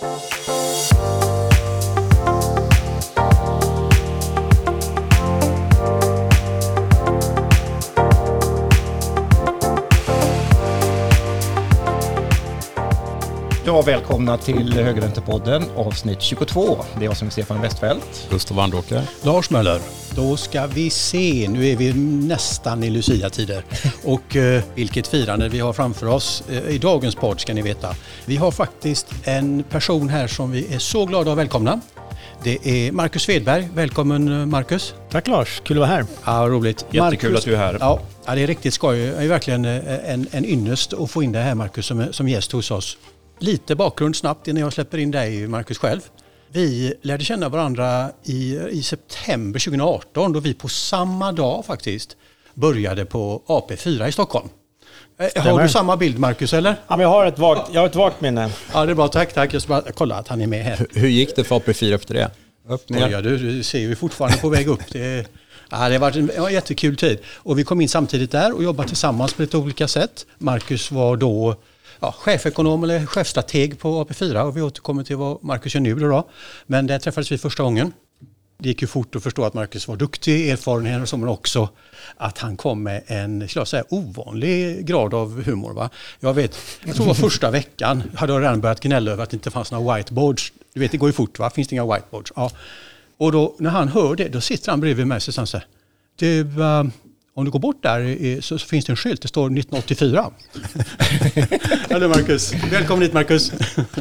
Música Ja, välkomna till Högräntepodden avsnitt 22. Det är jag som är Stefan Westfeldt. Gustav Wandåker. Lars Möller. Då ska vi se, nu är vi nästan i Lucia-tider. Och eh, vilket firande vi har framför oss eh, i dagens podd ska ni veta. Vi har faktiskt en person här som vi är så glada att välkomna. Det är Marcus Svedberg. Välkommen eh, Marcus. Tack Lars, kul att vara här. Ja, roligt. Jättekul att du är här. Ja, ja, det är riktigt skoj. Det är verkligen eh, en, en ynnest att få in dig här Marcus som, som gäst hos oss. Lite bakgrund snabbt innan jag släpper in dig Marcus själv. Vi lärde känna varandra i, i september 2018 då vi på samma dag faktiskt började på AP4 i Stockholm. Eh, Har Stämmer. du samma bild Marcus eller? Ja, men jag, har ett vagt, jag har ett vagt minne. Ja det är bra, tack tack. Jag ska bara kolla att han är med här. Hur gick det för AP4 efter det? Upp, Ja, du, du ser vi är fortfarande på väg upp. Det, ja, det har varit en ja, jättekul tid. Och vi kom in samtidigt där och jobbade tillsammans på lite olika sätt. Marcus var då ja, chefekonom eller chefstrateg på AP4 och vi återkommer till vad Marcus gör nu. Då, då. Men där träffades vi första gången. Det gick ju fort att förstå att Marcus var duktig, erfarenhet och så, men också att han kom med en, skulle jag säga, ovanlig grad av humor. Va? Jag vet, jag tror det var första veckan hade jag redan börjat gnälla över att det inte fanns några whiteboards. Du vet, det går ju fort va? Finns det inga whiteboards? Ja. Och då, när han hör det, då sitter han bredvid mig och säger så här, du, ehm, om du går bort där eh, så, finns det en skylt, det står 1984. Eller Marcus, välkommen hit Marcus.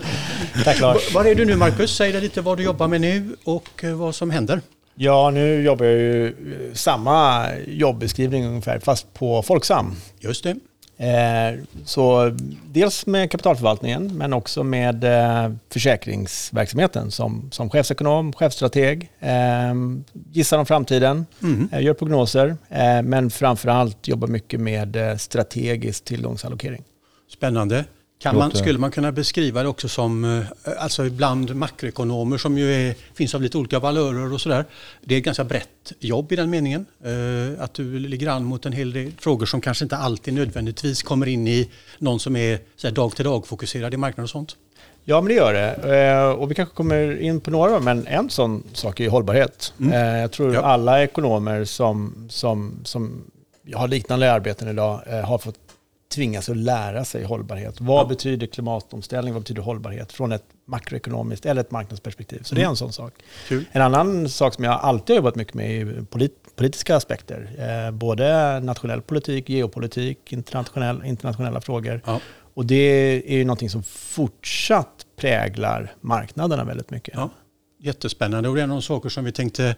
Tack Lars. Var är du nu Marcus? Säg dig lite vad du jobbar med nu och eh, vad som händer. Ja, nu jobbar jag ju eh, samma jobbeskrivning ungefär, fast på Folksam. Just det. Eh, så dels med kapitalförvaltningen, men också med eh, försäkringsverksamheten som, som chefsekonom, chefstrateg, eh, gissar om framtiden, Mm. gör prognoser, men framförallt jobbar mycket med strategisk tillgångsallokering. Spännande. Kan man, skulle man kunna beskriva det också som, eh, alltså ibland makroekonomer som ju är, finns av lite olika valörer och sådär. Det är ett ganska brett jobb i den meningen. Eh, Att du ligger an mot en hel del frågor som kanske inte alltid nödvändigtvis kommer in i någon som är här, dag till dag fokuserad i marknaden och sånt. Ja, men det gör det. Eh, Och vi kanske kommer in på några, men en sån sak är hållbarhet. Mm. Jag tror Ja. alla ekonomer som, som, som har liknande arbeten idag har fått tvingas att lära sig hållbarhet. Vad Ja. betyder klimatomställning? Vad betyder hållbarhet? Från ett makroekonomiskt eller ett marknadsperspektiv. Så det är Mm. en sån sak. Kul. En annan sak som jag alltid har jobbat mycket med är polit, politiska aspekter. Eh, både nationell politik, geopolitik, internationell, internationella frågor. Ja. Och det är ju någonting som fortsatt präglar marknaderna väldigt mycket. Ja. Jättespännande och det är några saker som vi tänkte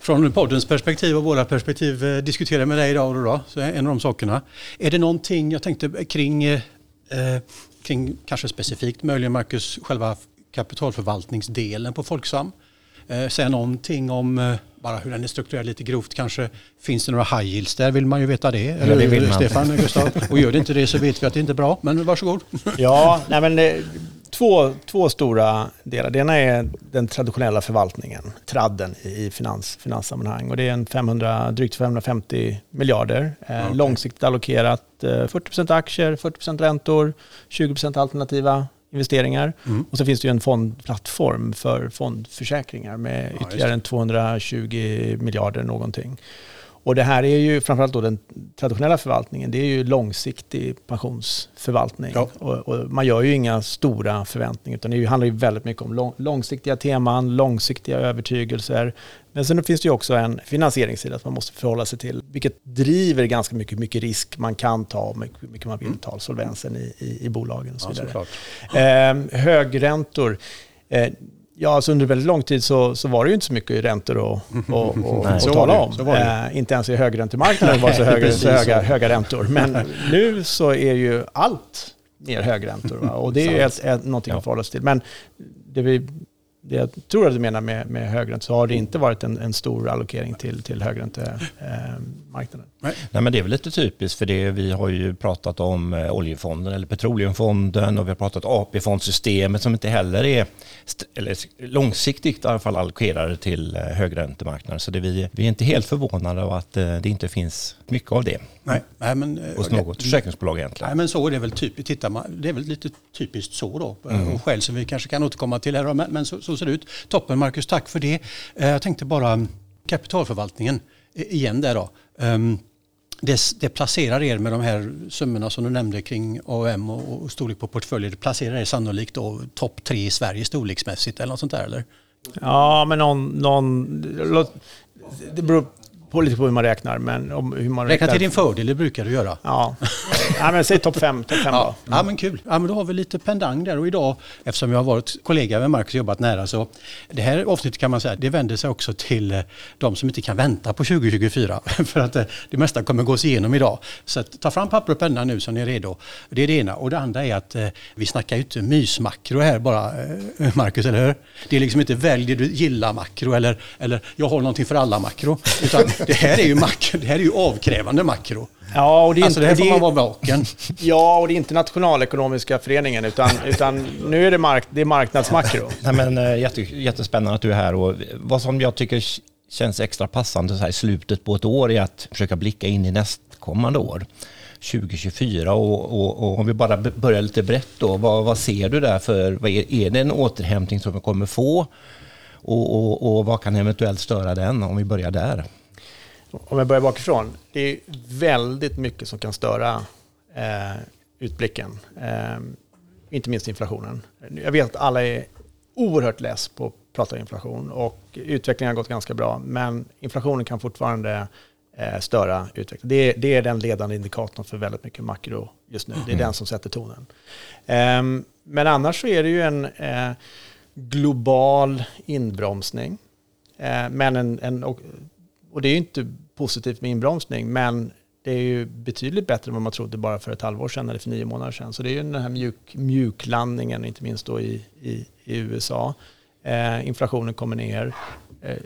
från poddens perspektiv och våra perspektiv eh, diskutera med dig idag. Och då, så en av de sakerna. Är det någonting jag tänkte kring, eh, eh, kring kanske specifikt möjligen Marcus, själva kapitalförvaltningsdelen på Folksam? Eh, säga någonting om eh, bara hur den är strukturerad lite grovt kanske. Finns det några high yields där vill man ju veta det. Eller det vill man. Stefan, Gustav? Och gör det inte det så vet vi att det inte är bra. Men varsågod. Ja, nej men eh, två, två stora delar. Det ena är den traditionella förvaltningen, tradden i finans, finanssammanhang. Och det är en 500, drygt 550 miljarder, eh, Okej. långsiktigt allokerat. Eh, 40% aktier, 40% räntor, 20% alternativa investeringar. Mm. Och så finns det ju en fondplattform för fondförsäkringar med Ja, ytterligare en 220 miljarder någonting. Och det här är ju framförallt då den traditionella förvaltningen, det är ju långsiktig pensionsförvaltning. Ja. Och, och man gör ju inga stora förväntningar, utan det handlar ju väldigt mycket om lång, långsiktiga teman, långsiktiga övertygelser. Men sen finns det ju också en finansieringssida som man måste förhålla sig till, vilket driver ganska mycket, mycket risk man kan ta och mycket, mycket man vill ta, solvensen i, i, i bolagen och så Ja, vidare. såklart. Eh, högräntor. Eh, ja, alltså under väldigt lång tid så, så var det ju inte så mycket räntor att, att, att, Nej. var tala om. Eh, inte ens i högräntemarknaden var det så, höga, så höga, höga räntor. Men nu så är ju allt mer högräntor. Va? Och det är ju ett, ett, någonting Ja. att förhålla sig till. Men det vi det jag tror att du menar med, med högränta så har det inte varit en, en stor allokering till, till högräntemarknaden. Eh, Nej. men det är väl lite typiskt för det vi har ju pratat om eh, oljefonden eller petroleumfonden och vi har pratat AP-fondsystemet som inte heller är eller långsiktigt i alla fall allokerade till eh, högräntemarknaden. Så det vi, vi är inte helt förvånade av att det inte finns mycket av det. Nej, nej men, hos något försäkringsbolag egentligen. Nej, men så är det väl typiskt. Tittar man, det är väl lite typiskt så då. Mm. Och skäl som vi kanske kan återkomma till här. Men, men så, så, ser det ut. Toppen Marcus, tack för det. Eh, jag tänkte bara mm, kapitalförvaltningen igen där då. Ehm, det, det, placerar er med de här summorna som du nämnde kring AOM och, och storlek på portföljer. Det placerar er sannolikt då topp tre i Sverige storleksmässigt eller något sånt där eller? Ja, men någon, någon det beror på lite på hur man räknar. Men om hur man Räkna till din fördel, det brukar du göra. Ja, ja men säg topp fem. Top fem ja. ja, men kul. Ja, men då har vi lite pendang där och idag, eftersom jag har varit kollega med Marcus och jobbat nära, så det här avsnittet kan man säga, det vänder sig också till eh, de som inte kan vänta på 2024. För att eh, det mesta kommer gås igenom idag. Så ta fram papper och penna nu så ni är redo. Det är det ena. Och det andra är att eh, vi snackar ju inte mysmakro här bara, Marcus, eller hur? Det är liksom inte välj det du gillar makro eller, eller jag har någonting för alla makro. Utan det här är ju, makro, det här är ju avkrävande makro. Ja, och det är alltså inte, det här får man vara vaken. Ja, och det är inte Nationalekonomiska föreningen, utan, utan nu är det, mark, det är marknadsmakro. Nej, men, eh, jätte, jättespännande att du är här. Och vad som jag tycker känns extra passande så här i slutet på ett år är att försöka blicka in i nästkommande år. 2024 och, och, och, om vi bara börjar lite brett då, vad, vad ser du där för, vad är, är det en återhämtning som vi kommer få? Och, och, och vad kan eventuellt störa den om vi börjar där? Om jag börjar bakifrån. Det är väldigt mycket som kan störa eh, utblicken. Eh, inte minst inflationen. Jag vet att alla är oerhört less på att prata inflation och utvecklingen har gått ganska bra. Men inflationen kan fortfarande eh, störa utvecklingen. Det, det, är den ledande indikatorn för väldigt mycket makro just nu. Det är mm. den som sätter tonen. Eh, men annars så är det ju en eh, global inbromsning. Eh, men en, en, och, och det är ju inte positivt med inbromsning, men det är ju betydligt bättre än vad man trodde bara för ett halvår sedan eller för nio månader sedan. Så det är ju den här mjuk, mjuklandningen, inte minst då i, i, i USA. Eh, inflationen kommer ner. Eh,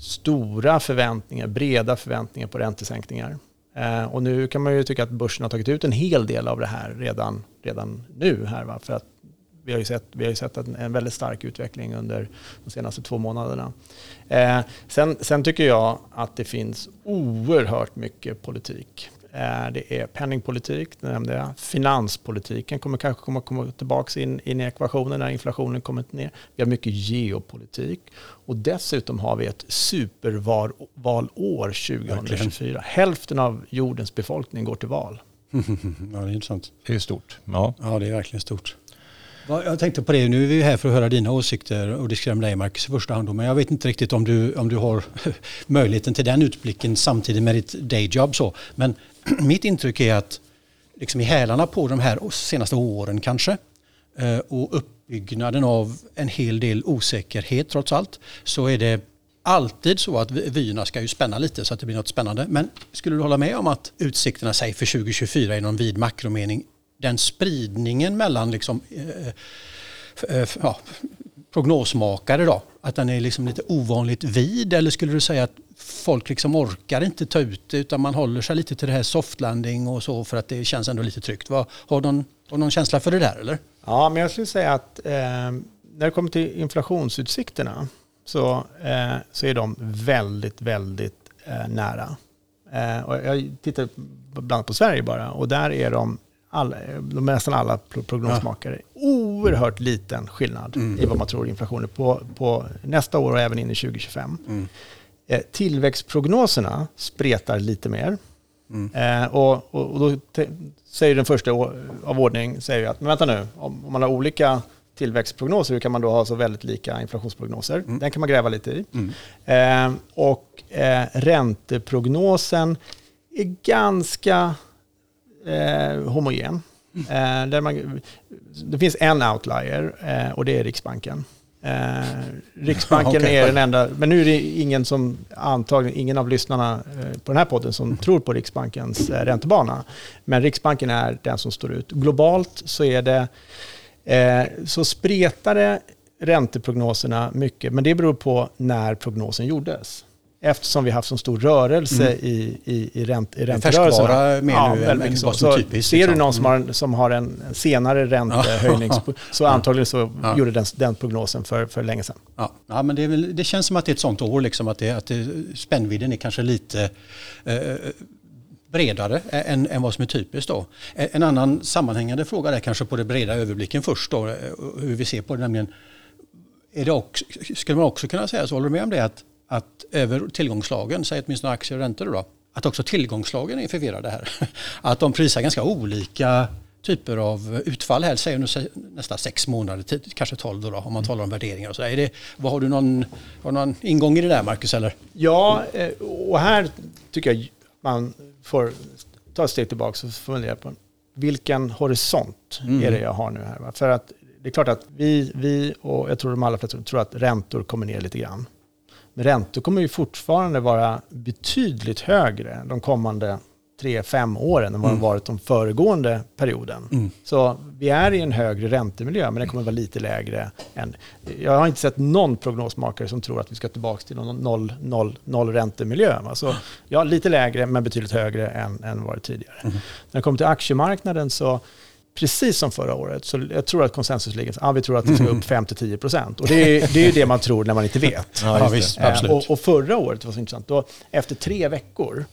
stora förväntningar, breda förväntningar på räntesänkningar. Eh, och nu kan man ju tycka att börsen har tagit ut en hel del av det här redan, redan nu. Här, va? För att vi har ju sett, vi har sett en, en, väldigt stark utveckling under de senaste två månaderna. Eh, sen, sen, tycker jag att det finns oerhört mycket politik. Eh, det är penningpolitik, det nämnde jag. Finanspolitiken kommer kanske komma, komma tillbaka in, in i ekvationen när inflationen kommit ner. Vi har mycket geopolitik. Och dessutom har vi ett supervalår 2024. Verkligen. Hälften av jordens befolkning går till val. ja, det är intressant. Det är stort. Ja. ja, det är verkligen stort. Jag tänkte på det, nu är vi här för att höra dina åsikter och diskutera med dig Marcus i första hand. Men jag vet inte riktigt om du, om du har möjligheten till den utblicken samtidigt med ditt dayjob. Så. Men mitt intryck är att liksom i hälarna på de här senaste åren kanske eh, och uppbyggnaden av en hel del osäkerhet trots allt så är det alltid så att vyerna ska ju spänna lite så att det blir något spännande. Men skulle du hålla med om att utsikterna säg för 2024 i någon vid makromening den spridningen mellan liksom, eh, eh, ja, prognosmakare då, att den är liksom lite ovanligt vid eller skulle du säga att folk liksom orkar inte ta ut det utan man håller sig lite till det här softlanding och så för att det känns ändå lite tryggt. Vad, har, du någon, har någon känsla för det där eller? Ja, men jag skulle säga att eh, när det kommer till inflationsutsikterna så, eh, så är de väldigt, väldigt eh, nära. Eh, och jag tittar bland annat på Sverige bara och där är de alla, de nästan alla prognosmakare, ja. oerhört liten skillnad mm. i vad man tror inflationen på, på nästa år och även in i 2025. Mm. Eh, tillväxtprognoserna spretar lite mer. Mm. Eh, och, och, och, då säger den första av ordning säger att, men vänta nu, om, om, man har olika tillväxtprognoser, hur kan man då ha så väldigt lika inflationsprognoser? Mm. Den kan man gräva lite i. Mm. Eh, och eh, ränteprognosen är ganska eh, homogen. Eh, där man, det finns en outlier eh, och det är Riksbanken. Eh, Riksbanken okay. är den enda, men nu är det ingen som, antagligen ingen av lyssnarna eh, på den här podden som tror på Riksbankens eh, räntebana. Men Riksbanken är den som står ut. Globalt så är det, så spretar det ränteprognoserna mycket, men det beror på när prognosen gjordes. Eftersom vi haft så stor rörelse mm. i, i, i, ränt, i ränterörelserna. Färskvara mer ja, nu än, än vad som typiskt. Ser liksom. du någon som har, som har en senare räntehöjning så antagligen så Ja. gjorde den, den prognosen för, för länge sedan. Ja, ja men det, väl, det känns som att det är ett sånt år, liksom, att, det, att det, spännvidden är kanske lite eh, bredare än, än vad som är typiskt. Då. En en annan sammanhängande fråga är kanske på det breda överblicken först, då, eh, hur vi ser på det, nämligen är det också, skulle man också kunna säga, så håller du med om det, att, att över tillgångslagen, säg åtminstone aktier och räntor då, att också tillgångslagen är förvirrade här. Att de prisar ganska olika typer av utfall här, säger nu nästan sex månader, tid, kanske tolv då, då om man talar om värderingar och så. Är det, vad har du någon, har du någon ingång i det där Marcus? Eller? Ja, eh, och här tycker jag man får ta ett steg tillbaka och fundera på vilken horisont Mm. är det jag har nu här. För att det är klart att vi, vi och jag tror de allra flesta tror att räntor kommer ner lite grann. Räntor kommer ju fortfarande vara betydligt högre de kommande tre, fem åren än vad de varit de föregående perioden. Mm. Så vi är i en högre räntemiljö, men den kommer vara lite lägre än... Jag har inte sett någon prognosmakare som tror att vi ska tillbaka till någon noll, noll, noll räntemiljö. Alltså, ja, lite lägre, men betydligt högre än, än vad det tidigare. När det kommer till aktiemarknaden så precis som förra året, så jag tror att konsensus ligger ah, vi tror att det ska upp 5-10%. Och det är, det är ju det man tror när man inte vet. Ja, visst, Eh, absolut. Och, och förra året var så intressant. Då, efter tre veckor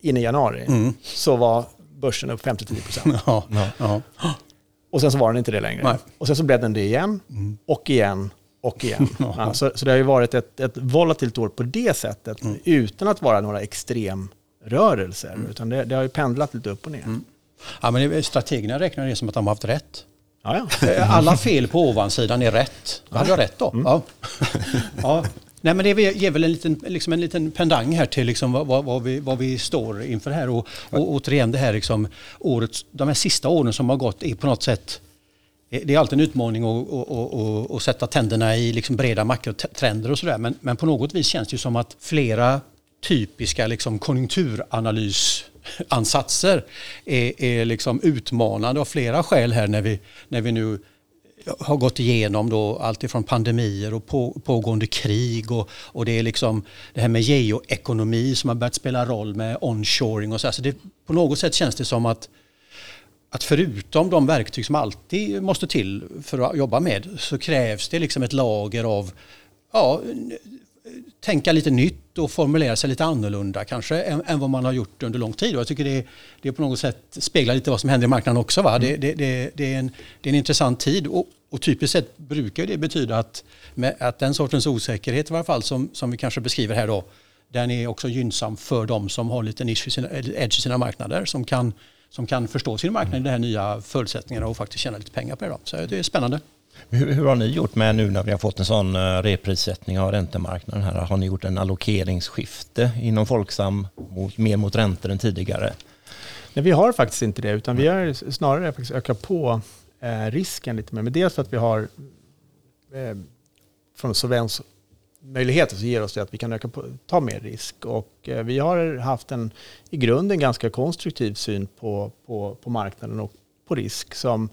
in i januari Mm. så var börsen upp 5-10%. Ja, Ja. ja. Och sen så var den inte det längre. Nej. Och sen så blev den det igen, och igen, och igen. Ja, så, så det har ju varit ett, ett volatilt år på det sättet, utan att vara några extremrörelser. Utan det, det har ju pendlat lite upp och ner. Ja, men strategerna räknar det som att de har haft rätt. Ja, ja. Eh, Alla fel på ovansidan är rätt. Då hade jag rätt då. Ja. ja. Nej, men det ger väl en liten, liksom en liten pendang här till liksom vad, vad, vi, vad vi står inför här. Och, och återigen det här liksom årets, de här sista åren som har gått är på något sätt eh, det är alltid en utmaning att, att, att, att, sätta tänderna i liksom breda makrotrender och sådär. Men, men på något vis känns det som att flera typiska liksom ansatser är, är liksom utmanande av flera skäl här när vi, när vi nu har gått igenom då allt ifrån pandemier och på, pågående krig och, och det är liksom det här med geoekonomi som har börjat spela roll med onshoring och så. så det, på något sätt känns det som att att förutom de verktyg som alltid måste till för att jobba med så krävs det liksom ett lager av ja, tänka lite nytt och formulera sig lite annorlunda kanske än, än vad man har gjort under lång tid. Och jag tycker det, det på något sätt speglar lite vad som händer i marknaden också. Va? Det, det, det, det, är en, det är en intressant tid och, och typiskt sett brukar det betyda att, att den sortens osäkerhet i varje fall som, som vi kanske beskriver här då, den är också gynnsam för de som har lite nisch i sina, edge i sina marknader som kan, som kan förstå sin marknad i de här nya förutsättningarna och faktiskt tjäna lite pengar på det. Då. Så det är spännande. Hur, hur har ni gjort med nu när vi har fått en sån eh, reprissättning av räntemarknaden här? Har ni gjort en allokeringsskifte inom Folksam mot, mer mot räntor än tidigare? Nej, vi har faktiskt inte det, utan vi har snarare faktiskt ökat på eh, risken lite mer. Men dels för att vi har eh, från solvensmöjligheter så ger oss det att vi kan öka på, ta mer risk. Och eh, vi har haft en i grunden ganska konstruktiv syn på, på, på marknaden och på risk som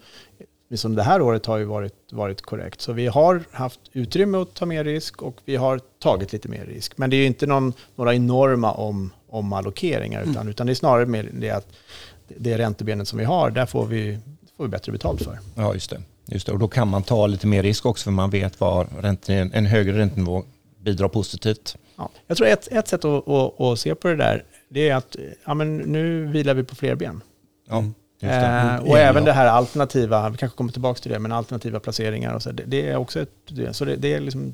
som det här året har ju varit, varit korrekt. Så vi har haft utrymme att ta mer risk och vi har tagit lite mer risk. Men det är ju inte någon, några enorma om, omallokeringar, utan, utan det är snarare mer det att det räntebenet som vi har, där får vi, får vi bättre betalt för. Ja, just det. Just det. Och då kan man ta lite mer risk också för man vet var ränten, en högre räntenivå bidrar positivt. Ja. Jag tror ett, ett sätt att, att, att se på det där, det är att ja, men nu vilar vi på fler ben. Ja. Eh, och Ja. även det här alternativa, vi kanske kommer tillbaka till det, men alternativa placeringar och så, det, det är också ett, det, så det, det är liksom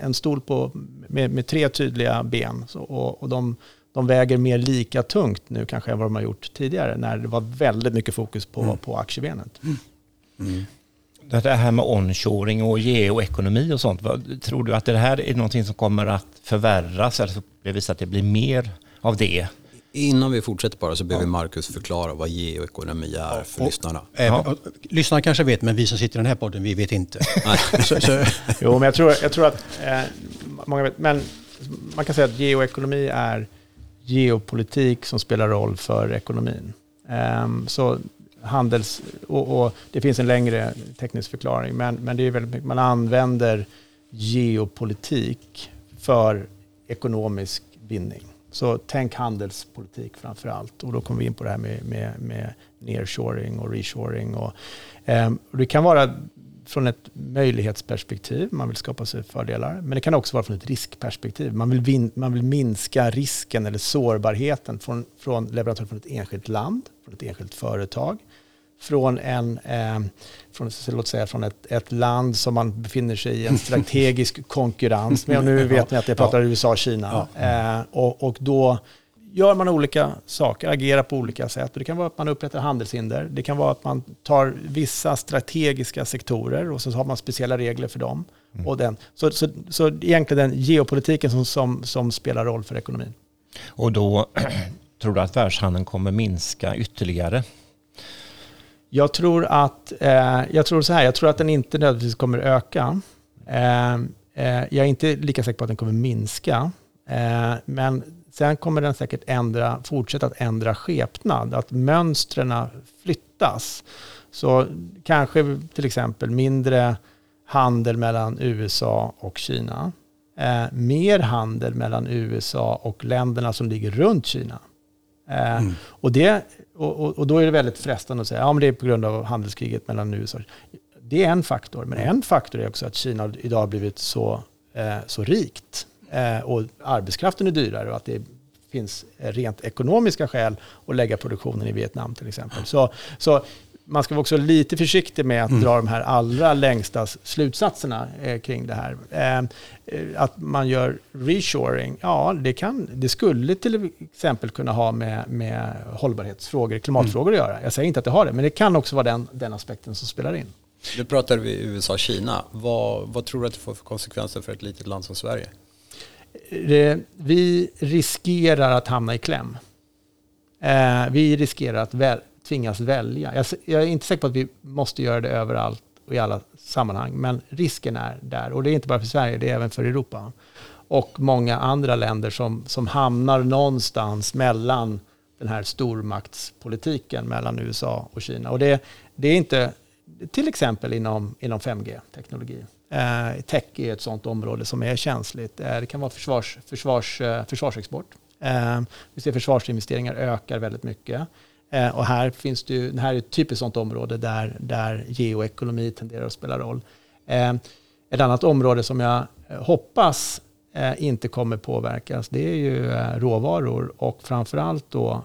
en stol på, med, med tre tydliga ben. Så, och och de, de väger mer lika tungt nu kanske än vad de har gjort tidigare, när det var väldigt mycket fokus på, på aktiebenet. Det här med onshoring och geoekonomi och sånt, vad, tror du att det här är någonting som kommer att förvärras eller så blir det visat att det blir mer av det? Innan vi fortsätter bara så behöver Marcus förklara vad geoekonomi är för och- lyssnarna. Även, Ja. lyssnarna kanske vet, men vi som sitter i den här podden, vi vet inte. Så, så, Jo, men jag tror, jag tror att eh, många vet, men man kan säga att geoekonomi är geopolitik som spelar roll för ekonomin. Ehm, så handels... Och, och, det finns en längre teknisk förklaring, men, men det är väldigt mycket, man använder geopolitik för ekonomisk vinning. Så tänk handelspolitik framför allt. Och då kommer vi in på det här med, med, med nearshoring och reshoring. Och, eh, och det kan vara från ett möjlighetsperspektiv, man vill skapa sig fördelar. Men det kan också vara från ett riskperspektiv. Man vill, vin, man vill minska risken eller sårbarheten från, från leverantörer från ett enskilt land, från ett enskilt företag från, en, eh, från, låt säga, från ett, ett, land som man befinner sig i en strategisk konkurrens med. Och nu vet ni att jag pratar ja. USA och Kina. Ja. Eh, och, och då gör man olika saker, agerar på olika sätt. det kan vara att man upprättar handelshinder. Det kan vara att man tar vissa strategiska sektorer och så har man speciella regler för dem. Mm. Och den. Så, så, så egentligen den geopolitiken som, som, som spelar roll för ekonomin. Och då tror du att världshandeln kommer minska ytterligare? Jag tror att, eh, jag tror så här, jag tror att den inte nödvändigtvis kommer öka. Eh, eh, jag är inte lika säker på att den kommer minska. Eh, men sen kommer den säkert ändra, fortsätta att ändra skepnad, att mönstren flyttas. Så kanske till exempel mindre handel mellan USA och Kina. Eh, mer handel mellan USA och länderna som ligger runt Kina. Eh, mm. Och, det, och, och, då är det väldigt frestande att säga att ja, det är på grund av handelskriget mellan USA och Det är en faktor, men en faktor är också att Kina idag har blivit så, eh, så rikt eh, och arbetskraften är dyrare och att det finns rent ekonomiska skäl att lägga produktionen i Vietnam till exempel. Så, så man ska vara också lite försiktig med att mm. dra de här allra längsta slutsatserna eh, kring det här. Eh, eh, att man gör reshoring, ja det, kan, det skulle till exempel kunna ha med, med hållbarhetsfrågor, klimatfrågor mm. att göra. Jag säger inte att det har det, men det kan också vara den, den aspekten som spelar in. Nu pratar vi USA och Kina. Vad, vad tror du att det får för konsekvenser för ett litet land som Sverige? Vi riskerar att hamna i kläm. Vi riskerar att väl, tvingas välja. Jag, jag, är inte säker på att vi måste göra det överallt och i alla sammanhang, men risken är där. Och det är inte bara för Sverige, det är även för Europa. Och många andra länder som, som hamnar någonstans mellan den här stormaktspolitiken mellan USA och Kina. Och det, det är inte, till exempel inom, inom 5G-teknologi. Eh, tech är ett sådant område som är känsligt. Eh, det kan vara försvars, försvars, eh, försvarsexport. Eh, vi ser försvarsinvesteringar ökar väldigt mycket. Eh, och här finns det ju, det här är ett typiskt sådant område där, där geoekonomi tenderar att spela roll. Eh, ett annat område som jag eh, hoppas inte kommer påverkas, det är ju råvaror och framförallt då,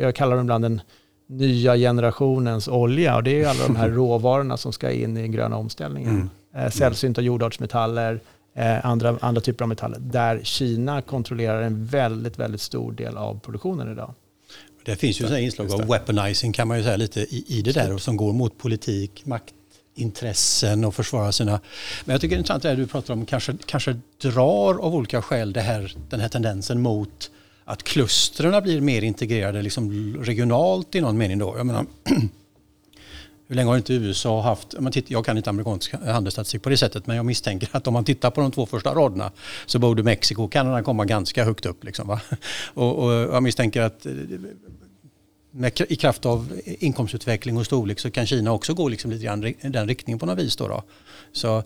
jag kallar dem ibland den nya generationens olja och det är ju alla de här råvarorna som ska in i den gröna omställningen. Mm. Sällsynta jordartsmetaller, andra, andra typer av metaller, där Kina kontrollerar en väldigt, väldigt stor del av produktionen idag. Det finns ju så inslag av weaponizing kan man ju säga lite i, i det där och som går mot politik, maktintressen och försvara sina... Men jag tycker det är intressant det du pratar om, kanske, kanske drar av olika skäl det här, den här tendensen mot att klustren blir mer integrerade liksom regionalt i någon mening då. Jag menar, hur länge har inte USA haft, man tittar, jag kan inte amerikansk handelsstatistik på det sättet, men jag misstänker att om man tittar på de två första raderna så borde Mexiko och Kanada komma ganska högt upp. Liksom, va? Och, och jag misstänker att eh, med, i kraft av inkomstutveckling och storlek så kan Kina också gå liksom lite grann i den riktningen på något vis. Då, då. Så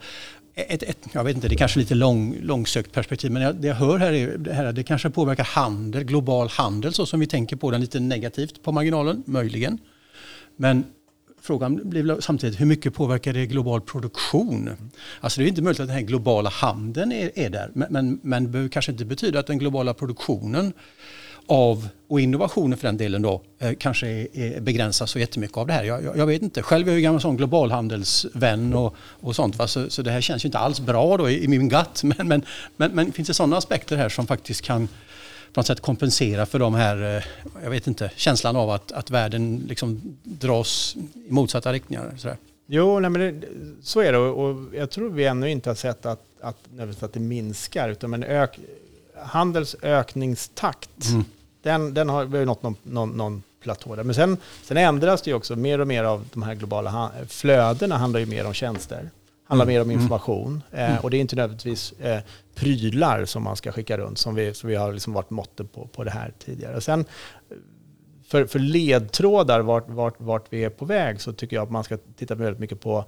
ett, ett, jag vet inte, det är kanske lite lång, långsökt perspektiv men jag, det jag hör här är det, här, det kanske påverkar handel, global handel så som vi tänker på den lite negativt på marginalen, möjligen. Men frågan blir samtidigt hur mycket påverkar det global produktion? Alltså det är inte möjligt att den här globala handeln är, är där men, men, men det behöver kanske inte betyda att den globala produktionen av, och innovationer för den delen då, eh, kanske är, begränsas så jättemycket av det här. Jag, jag, jag vet inte. Själv är jag ju gammal sån globalhandelsvän och, och sånt. Va? Så, så det här känns ju inte alls bra då i, i min gatt. Men, men, men, men, finns det sådana aspekter här som faktiskt kan på något sätt kompensera för de här, eh, jag vet inte, känslan av att, att världen liksom dras i motsatta riktningar? Sådär. Jo, nej, men det, så är det och jag tror vi ännu inte har sett att, att, att det minskar utan men ök, handels ökningstakt, mm. den, den har, vi har nått någon, någon, någon platå där. Men sen, sen ändras det ju också, mer och mer av de här globala flödena handlar ju mer om tjänster. Handlar mer om mm. information. Eh, mm. Eh, och det är inte nödvändigtvis eh, prylar som man ska skicka runt, som vi, som vi har liksom varit måttet på, på det här tidigare. sen för, för ledtrådar vart, vart, vart vi är på väg så tycker jag att man ska titta väldigt mycket på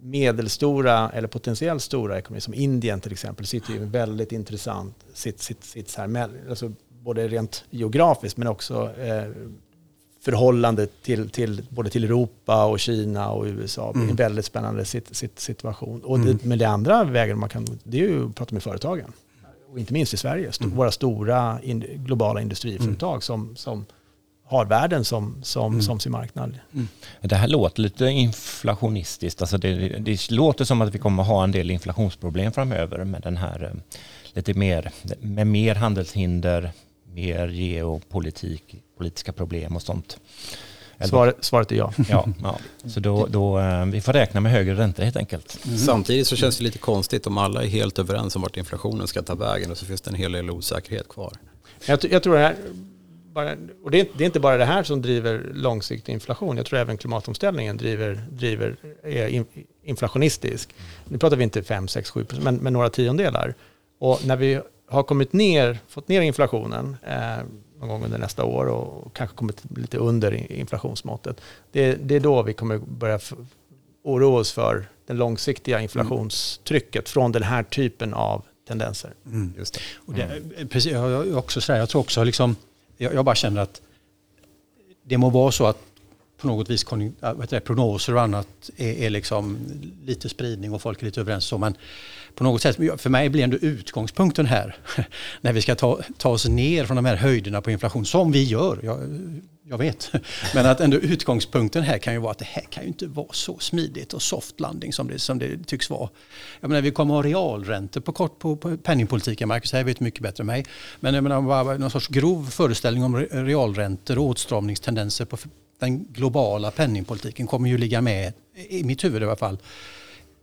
medelstora eller potentiellt stora ekonomier som Indien till exempel sitter ju väldigt intressant sitt, sitt, sitt så här, alltså både rent geografiskt men också eh, förhållande till, till, både till Europa och Kina och USA. Det är en mm. väldigt spännande sit, sit, situation. Och det, mm. men det andra vägen man kan, det är ju att prata med företagen. Och inte minst i Sverige, st mm. våra stora in, globala industriföretag mm. som, som har världen som, som, mm. som sin marknad. Mm. Det här låter lite inflationistiskt. Alltså det, det, låter som att vi kommer ha en del inflationsproblem framöver med den här eh, lite mer, med mer handelshinder, mer geopolitik, politiska problem och sånt. Svaret, svaret är ja. ja, ja. Så då, då, eh, vi får räkna med högre räntor helt enkelt. Mm. Samtidigt så känns det lite konstigt om alla är helt överens om vart inflationen ska ta vägen och så finns det en hel del osäkerhet kvar. Jag, jag tror det här, bara, och det är, det är, inte bara det här som driver långsiktig inflation. Jag tror även klimatomställningen driver, driver är inflationistisk. Nu pratar vi inte 5, 6, 7 men, men några tiondelar. Och när vi har kommit ner, fått ner inflationen eh, någon gång under nästa år och kanske kommit lite under inflationsmåttet. Det, det är då vi kommer börja oroa oss för det långsiktiga inflationstrycket mm. från den här typen av tendenser. Mm. Just det. Och det, precis, jag, också sådär, jag tror också liksom, jag, jag, bara känner att det må vara så att på något vis det, prognoser och annat är, är liksom lite spridning och folk är lite överens så, men på något sätt, för mig blir ändå utgångspunkten här, när vi ska ta, ta oss ner från de här höjderna på inflation, som vi gör, jag, jag vet, men att ändå utgångspunkten här kan ju vara att det här kan ju inte vara så smidigt och soft landing som det, som det tycks vara. Jag menar, vi kommer att ha realräntor på, kort, på, på penningpolitiken, Marcus, här vet mycket bättre än mig. Men jag menar, bara någon sorts grov föreställning om realräntor och åtstramningstendenser på den globala penningpolitiken kommer ju ligga med, i mitt huvud i alla fall,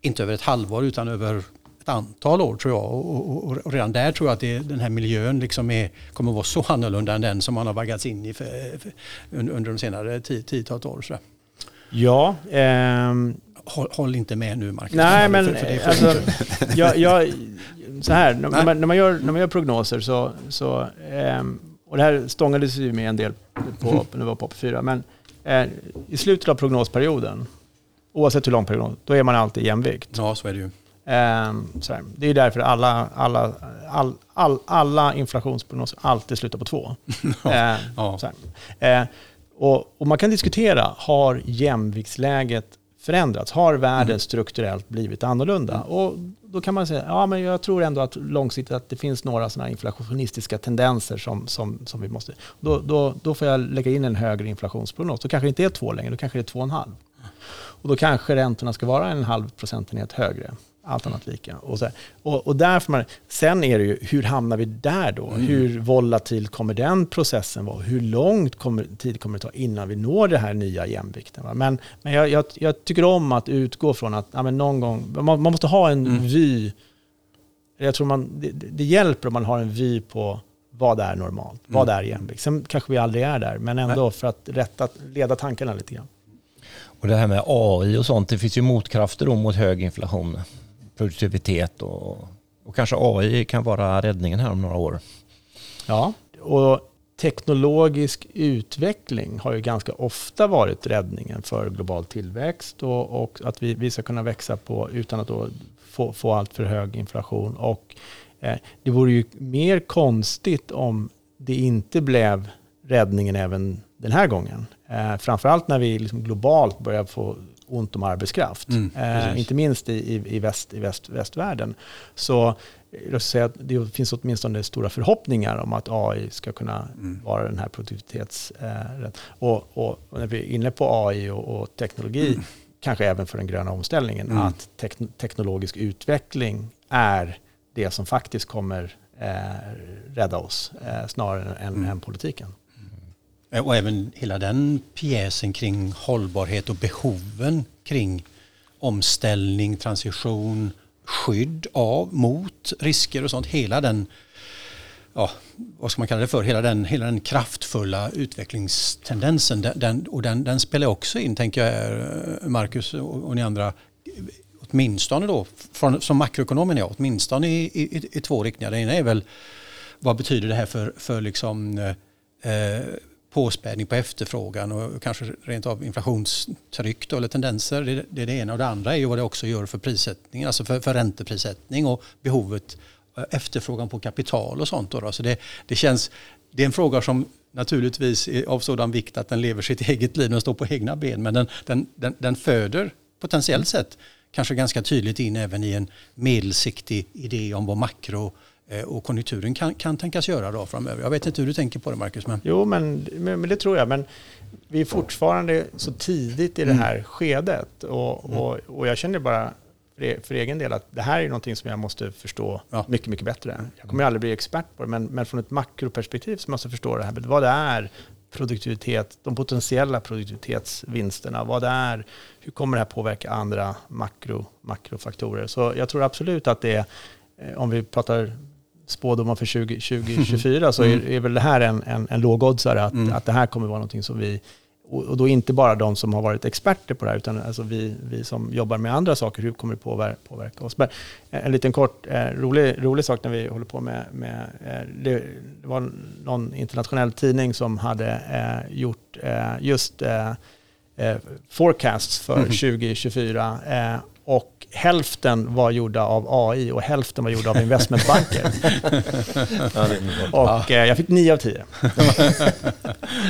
inte över ett halvår utan över ett antal år tror jag. Och, och, och, redan där tror jag att det, den här miljön liksom är, kommer att vara så annorlunda än den som man har vaggats in i för, för, under de senare tiotals år. Så. Ja. Ehm, håll, håll, inte med nu Marcus. Nej, men för, för alltså, jag, jag, så här, när man, när man, gör, när man gör prognoser så, så ehm, och det här stångades vi med en del på, mm. när vi var på 4 men eh, i slutet av prognosperioden, oavsett hur lång period, då är man alltid i jämvikt. Ja, så är det ju. Um, det är därför alla, alla, all, all, alla inflationsprognoser alltid slutar på två. ja, ja. Uh, och, och, man kan diskutera, har jämviktsläget förändrats? Har världen mm. strukturellt blivit annorlunda? Mm. Och då kan man säga, ja men jag tror ändå att långsiktigt att det finns några sådana inflationistiska tendenser som, som, som vi måste... Då, då, då får jag lägga in en högre inflationsprognos. Då kanske det inte är två längre, då kanske det är två och en halv. Och då kanske räntorna ska vara en halv procentenhet högre allt annat lika. Och, så och, och därför man, sen är det ju, hur hamnar vi där då? Mm. Hur volatil kommer den processen vara? Hur långt kommer, tid kommer det ta innan vi når det här nya jämvikten? Va? Men, men jag, jag, jag, tycker om att utgå från att ja, men någon gång, man, man måste ha en mm. vy. Jag tror man, det, det, hjälper om man har en vy på vad är normalt, mm. vad är jämvikt. Sen kanske vi aldrig är där, men ändå för att rätta, leda tankarna lite grann. Och det här med AI och sånt, det finns ju motkrafter då mot hög inflation produktivitet och, och kanske AI kan vara räddningen här om några år. Ja, och teknologisk utveckling har ju ganska ofta varit räddningen för global tillväxt och, och att vi, vi ska kunna växa på utan att då få, få allt för hög inflation. Och eh, det vore ju mer konstigt om det inte blev räddningen även den här gången. Eh, framförallt när vi liksom globalt börjar få ont om arbetskraft. Mm, eh, inte minst i, i, väst, i väst, västvärlden. Så jag säga att det finns åtminstone stora förhoppningar om att AI ska kunna mm. vara den här produktivitets... Eh, och, och, och, när vi är inne på AI och, och teknologi, mm. kanske även för den gröna omställningen, mm. att tek, teknologisk utveckling är det som faktiskt kommer eh, rädda oss, eh, snarare än, mm. än politiken. Eh, och även hela den pjäsen kring hållbarhet och behoven kring omställning, transition, skydd av, mot risker och sånt. Hela den, ja, vad ska man kalla det för, hela den, hela den kraftfulla utvecklingstendensen. Den, och den, den spelar också in, tänker jag, eh, Marcus och, och ni andra, åtminstone då, från, som makroekonomen är, åtminstone i, i, i två riktningar. Det ena är väl, vad betyder det här för, för liksom, eh, eh påspädning på efterfrågan och kanske rent av inflationstryck då, eller tendenser. Det, det är det ena. Och det andra är ju vad det också gör för prissättningen, alltså för, för ränteprissättning och behovet, eh, efterfrågan på kapital och sånt. Då, då. Så det, det känns, det är en fråga som naturligtvis är av sådan vikt att den lever sitt eget liv, den står på egna ben, men den, den, den, den föder potentiellt sett kanske ganska tydligt in även i en medelsiktig idé om vad makro och konjunkturen kan, kan tänkas göra då framöver. Jag vet inte hur du tänker på det Marcus. Men... Jo, men, men, det tror jag. Men vi är fortfarande så tidigt i det mm. här mm. skedet. Och, och, och jag känner bara för, för egen del att det här är någonting som jag måste förstå ja. mycket, mycket bättre. Jag kommer aldrig bli expert på det, men, men från ett makroperspektiv så måste jag förstå det här. Vad det är produktivitet, de potentiella produktivitetsvinsterna, vad det är, hur kommer det här påverka andra makro, makrofaktorer. Så jag tror absolut att det eh, om vi pratar spådomar för 2024 så är, mm. är väl det här en, en, en lågoddsare att, mm. att det här kommer vara någonting som vi och då inte bara de som har varit experter på det här, utan alltså vi, vi som jobbar med andra saker, hur kommer det påverka, påverka oss? Men en liten kort, eh, rolig, rolig sak när vi håller på med, med eh, det, det, var någon internationell tidning som hade eh, gjort eh, just eh, eh, forecasts för mm. 2024 och hälften var gjorda av AI och hälften var gjorda av investmentbanker. och eh, jag fick nio av tio.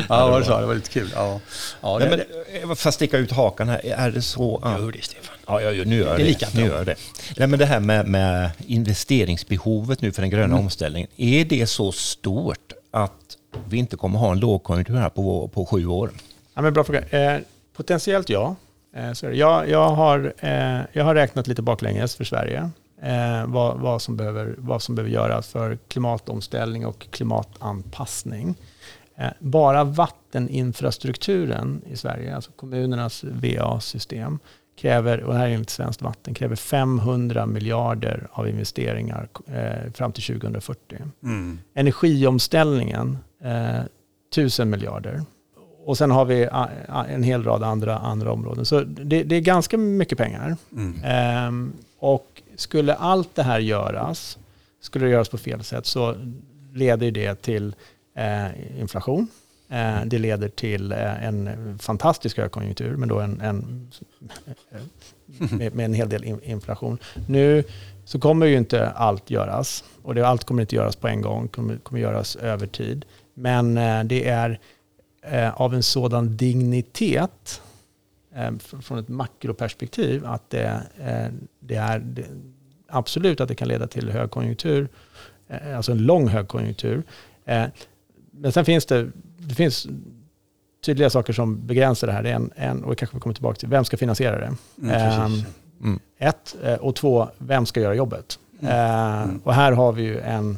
ja, vad du sa, det var lite kul. Ja. Ja, Nej, men, jag får sticka ut hakan här. Är det så att... Gör det, Stefan. Ja, jag, nu gör det. det. Lika nu gör det. Nej, men det här med, med investeringsbehovet nu för den gröna mm. omställningen. Är det så stort att vi inte kommer ha en lågkonjunktur här på, på sju år? Ja, men bra fråga. Eh, potentiellt ja. Eh, så jag, jag, har, eh, jag har räknat lite baklänges för Sverige. Eh, vad, vad, som behöver, vad som behöver göras för klimatomställning och klimatanpassning. Bara vatteninfrastrukturen i Sverige, alltså kommunernas VA-system, kräver, och det här är enligt Svenskt Vatten, kräver 500 miljarder av investeringar fram till 2040. Mm. Energiomställningen, eh, 1000 miljarder. Och sen har vi en hel rad andra, andra områden. Så det, det är ganska mycket pengar. Mm. Ehm, och skulle allt det här göras, skulle det göras på fel sätt så leder det till eh, inflation. Eh, det leder till eh, en fantastisk högkonjunktur, men då en, en med, med, en hel del inflation. Nu så kommer ju inte allt göras och det, allt kommer inte göras på en gång, det kommer, kommer göras över tid. Men eh, det är av en sådan dignitet eh, från ett makroperspektiv att det, eh, det är det, absolut att det kan leda till högkonjunktur, eh, alltså en lång högkonjunktur. Eh, men sen finns det, det finns tydliga saker som begränsar det här. Det är en, en, och kanske vi kommer tillbaka till, vem ska finansiera det? Mm, ehm, mm. Ett, eh, och två, vem ska göra jobbet? Mm. Mm. Och här har vi ju en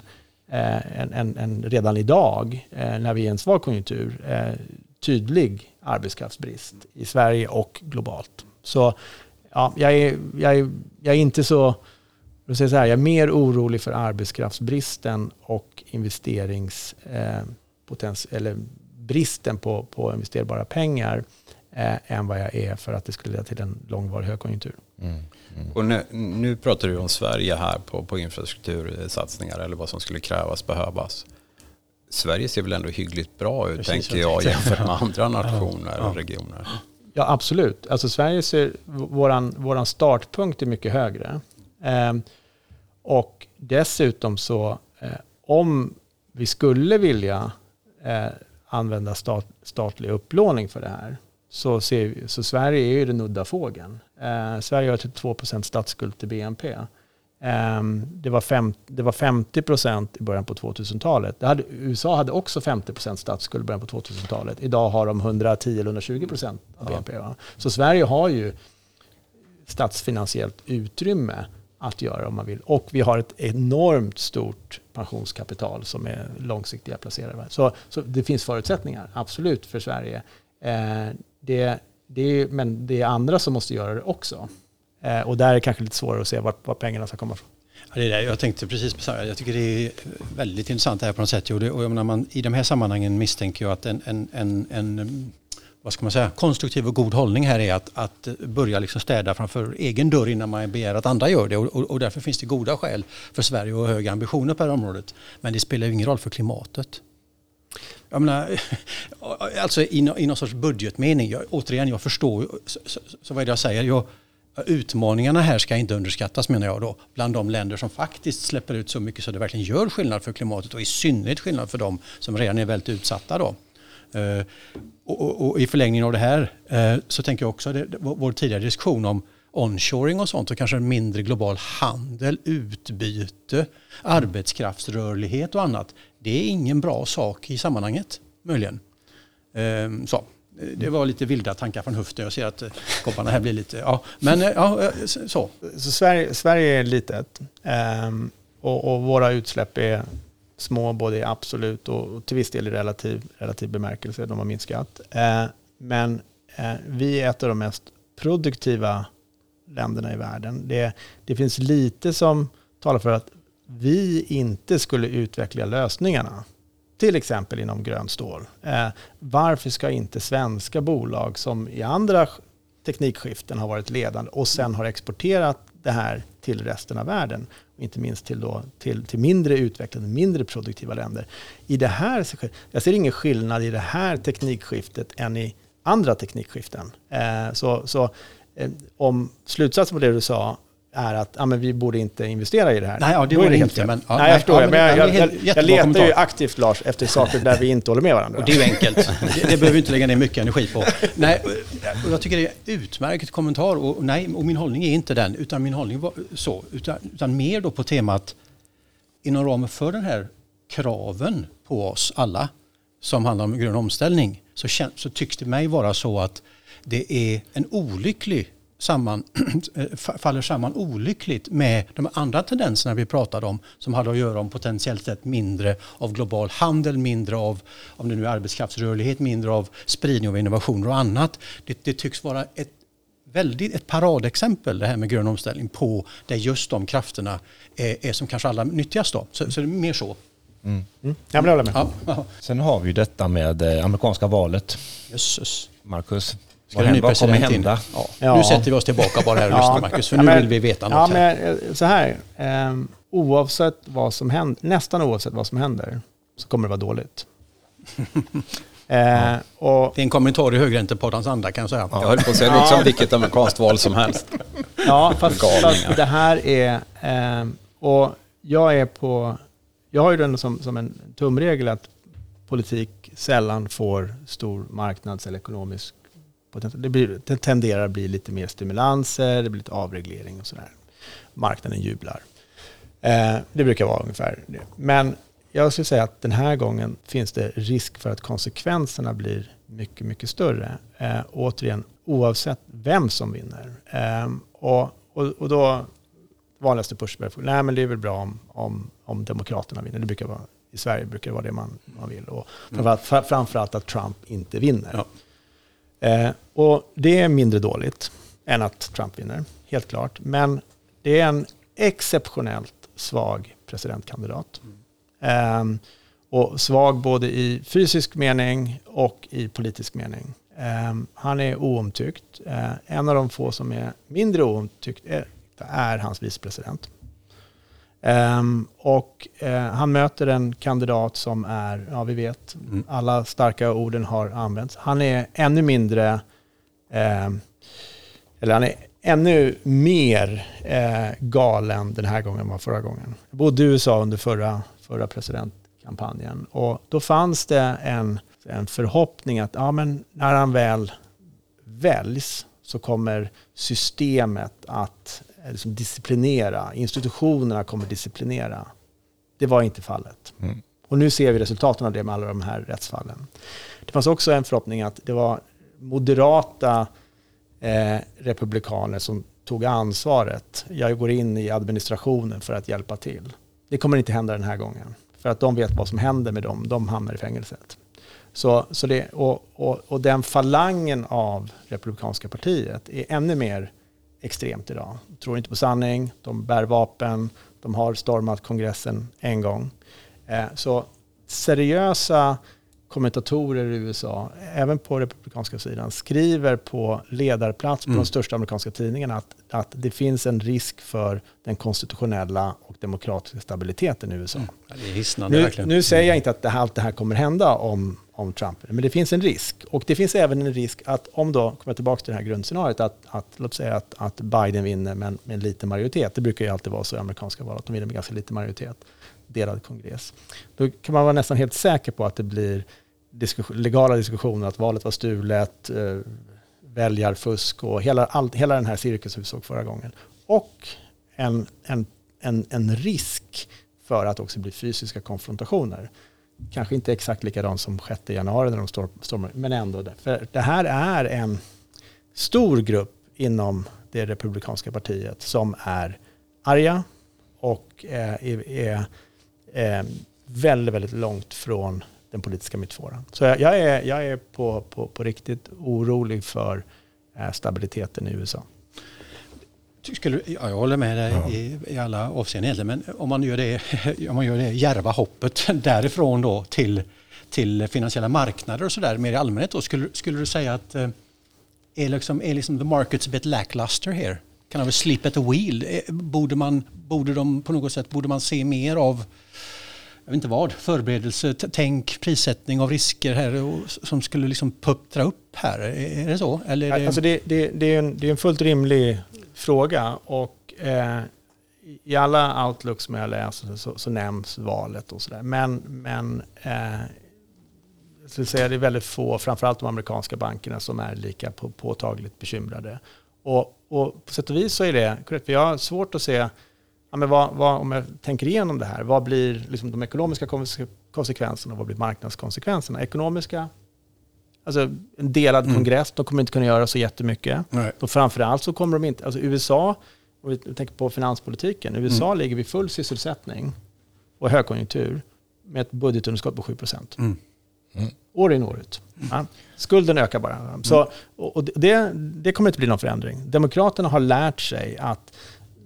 Eh, en, en, en, redan idag, eh, när vi är i en svag konjunktur, eh, tydlig arbetskraftsbrist i Sverige och globalt. Så ja, jag, är, jag, är, jag är inte så, jag, säga så här, jag är mer orolig för arbetskraftsbristen och investeringspotential, eh, eller bristen på, på investerbara pengar eh, än vad jag är för att det skulle leda till en långvarig högkonjunktur. Mm. Mm. Och nu, nu, pratar du om Sverige här på, på infrastruktursatsningar eller vad som skulle krävas, behövas. Sverige ser väl ändå hyggligt bra ut, Precis, tänker jag, jämfört med andra nationer och regioner. Ja, absolut. Alltså Sverige ser, våran, våran startpunkt är mycket högre. Eh, och dessutom så, eh, om vi skulle vilja eh, använda stat, statlig upplåning för det här, så, ser, så Sverige är ju den udda fågeln. Eh, Sverige har 32 procent statsskuld till BNP. Eh, det, var fem, det var 50 procent i början på 2000-talet. Hade, USA hade också 50 procent statsskuld i början på 2000-talet. Idag har de 110 eller 120 procent av BNP. Va? Så Sverige har ju statsfinansiellt utrymme att göra om man vill. Och vi har ett enormt stort pensionskapital som är långsiktiga placerare. Så, så det finns förutsättningar, absolut, för Sverige. Eh, det, det är, men det är andra som måste göra det också. Eh, och där är det kanske lite svårare att se var, var pengarna ska komma ifrån. Ja, det är det. Jag tänkte precis på samma. Jag tycker det är väldigt intressant det här på något sätt. Och, det, och man, I de här sammanhangen misstänker jag att en, en, en, en vad ska man säga, konstruktiv och god hållning här är att, att börja liksom städa framför egen dörr innan man begär att andra gör det. Och, och, och därför finns det goda skäl för Sverige att ha höga ambitioner på det här området. Men det spelar ju ingen roll för klimatet. Jag menar, alltså i, i någon sorts budgetmening, jag, återigen jag förstår, så, så, så vad är det jag säger? Jag, utmaningarna här ska inte underskattas menar jag då. Bland de länder som faktiskt släpper ut så mycket så det verkligen gör skillnad för klimatet och i synnerhet skillnad för de som redan är väldigt utsatta då. Uh, och, och, och, i förlängningen av det här uh, så tänker jag också det, vår tidigare diskussion om onshoring och sånt och kanske mindre global handel, utbyte, arbetskraftsrörlighet och annat. Det är ingen bra sak i sammanhanget möjligen. Ehm, så. Det var lite vilda tankar från höften. Jag ser att eh, kopparna här blir lite... Ja, men eh, ja, eh, så. så Sverige, Sverige är litet ehm, och, och, våra utsläpp är små både i absolut och till viss del i relativ, relativ bemärkelse. De har minskat. Men vi är ett av de mest produktiva länderna i världen. Det, det finns lite som talar för att vi inte skulle utveckla lösningarna till exempel inom grönt stål. Eh, varför ska inte svenska bolag som i andra teknikskiften har varit ledande och sen har exporterat det här till resten av världen, inte minst till, då, till, till mindre utvecklade, mindre produktiva länder. I det här, jag ser ingen skillnad i det här teknikskiftet än i andra teknikskiften. Eh, så så eh, om slutsatsen på det du sa är att ja, men vi borde inte investera i det här. Nej, ja, det var det inte. Men, ja, nej, jag förstår. Ja, men jag, jag, jag, jag letar ju aktivt, Lars, efter saker där vi inte håller med varandra. Och det är ju enkelt. det, det behöver vi inte lägga ner mycket energi på. Nej, och jag tycker det är utmärkt kommentar. Och, nej, och min hållning är inte den, utan min hållning var så. Utan, utan mer då på temat inom ramen för den här kraven på oss alla som handlar om grön omställning så, så tycks det mig vara så att det är en olycklig samman, faller samman olyckligt med de andra tendenserna vi pratade om som hade att göra om potentiellt sett mindre av global handel, mindre av om det nu är arbetskraftsrörlighet, mindre av spridning av innovationer och annat. Det, det tycks vara ett väldigt ett paradexempel det här med grön omställning på där just de krafterna är, är som kanske allra nyttigast. Då. Så, så det är mer så. Mm. Mm. Jag med. Ja. Sen har vi ju detta med eh, amerikanska valet. Jösses. Marcus, Ska vad, vad kommer hända? Ja. Ja. Nu sätter vi oss tillbaka bara här och lyssnar Marcus, för nu men, vill vi veta något. Ja, men eh, så här. Eh, oavsett vad som händer, nästan oavsett vad som händer, så kommer det vara dåligt. eh, och, det är en kommentar i högräntepoddens anda kan jag säga. Jag höll på att säga, det låter som vilket amerikanskt val som helst. Ja, fast, fast det här är... Eh, och jag är på... Jag har ju den som, som en tumregel att politik sällan får stor marknads eller ekonomisk det, blir, det tenderar att bli lite mer stimulanser, det blir lite avreglering och sådär. Marknaden jublar. Eh, det brukar vara ungefär det. Men jag skulle säga att den här gången finns det risk för att konsekvenserna blir mycket, mycket större. Eh, återigen, oavsett vem som vinner. Eh, och, och, och då, vanligaste pushback, nej men det är väl bra om, om, om Demokraterna vinner. Det brukar vara, I Sverige brukar det vara det man, man vill. Och framförallt, framförallt att Trump inte vinner. Ja. Eh, och det är mindre dåligt än att Trump vinner, helt klart. Men det är en exceptionellt svag presidentkandidat. Mm. Eh, och svag både i fysisk mening och i politisk mening. Eh, han är oomtyckt. Eh, en av de få som är mindre oomtyckt är, är hans vicepresident. Um, och uh, han möter en kandidat som är, ja vi vet, mm. alla starka orden har använts. Han är ännu mindre, uh, eller han är ännu mer uh, galen den här gången än vad förra gången. Jag bodde i USA under förra, förra presidentkampanjen och då fanns det en, en förhoppning att ja, men när han väl väljs så kommer systemet att liksom disciplinera. Institutionerna kommer disciplinera. Det var inte fallet. Mm. Och nu ser vi resultaten av det med alla de här rättsfallen. Det fanns också en förhoppning att det var moderata eh, republikaner som tog ansvaret. Jag går in i administrationen för att hjälpa till. Det kommer inte hända den här gången. För att de vet vad som händer med dem. De hamnar i fängelset. Så, så det, och, och, och den falangen av Republikanska partiet är ännu mer extremt idag. De tror inte på sanning, de bär vapen, de har stormat kongressen en gång. Eh, så seriösa kommentatorer i USA, även på republikanska sidan, skriver på ledarplats på mm. de största amerikanska tidningarna att, att det finns en risk för den konstitutionella och demokratiska stabiliteten i USA. Mm. Det är hisnande, nu, verkligen. nu säger jag inte att det här, allt det här kommer hända om, om Trump, men det finns en risk. Och det finns även en risk att om då, kommer jag tillbaka till det här grundscenariot, att, att låt säga att, att Biden vinner med, med en liten majoritet. Det brukar ju alltid vara så i amerikanska val, att de vinner med ganska liten majoritet delad kongress. Då kan man vara nästan helt säker på att det blir diskussion, legala diskussioner, att valet var stulet, eh, väljarfusk och hela, all, hela den här cirkusen vi såg förra gången. Och en, en, en, en risk för att också bli fysiska konfrontationer. Kanske inte exakt likadant som 6 januari när de stormar, men ändå. Det. För det här är en stor grupp inom det republikanska partiet som är arga och eh, är, är, är väldigt, väldigt långt från den politiska mittfåran. Så jag, jag, är, jag är på, på, på riktigt orolig för eh, stabiliteten i USA. Skulle, ja, jag håller med dig ja. i, i, alla avseenden men om man gör det, om man gör det järva hoppet därifrån då till, till finansiella marknader och sådär mer i allmänhet då, skulle, skulle du säga att eh, är, liksom, är liksom the markets a bit lackluster here? Kan de slip at the wheel? Eh, borde man, borde de på något sätt, borde man se mer av jag vet inte vad, förberedelse, tänk, prissättning av risker här som skulle liksom puttra upp här. Är det så? Eller är det... Alltså det, det, det, är en, det är en fullt rimlig fråga och eh, i alla outlooks som jag läser så, så nämns valet och sådär. Men, men eh, jag skulle säga det är väldigt få, framförallt de amerikanska bankerna, som är lika på, påtagligt bekymrade. Och, och på sätt och vis så är det korrekt. Vi har svårt att se ja, men vad, vad, om jag tänker igenom det här, vad blir liksom de ekonomiska konsekvenserna och vad blir marknadskonsekvenserna? Ekonomiska, alltså en delad mm. kongress, de kommer inte kunna göra så jättemycket. Nej. Och framförallt så kommer de inte, alltså USA, om vi tänker på finanspolitiken, USA mm. ligger vid full sysselsättning och högkonjunktur med ett budgetunderskott på 7 procent. Mm. Mm. År in år ut. Ja. Skulden ökar bara. Så, och det, det kommer inte bli någon förändring. Demokraterna har lärt sig att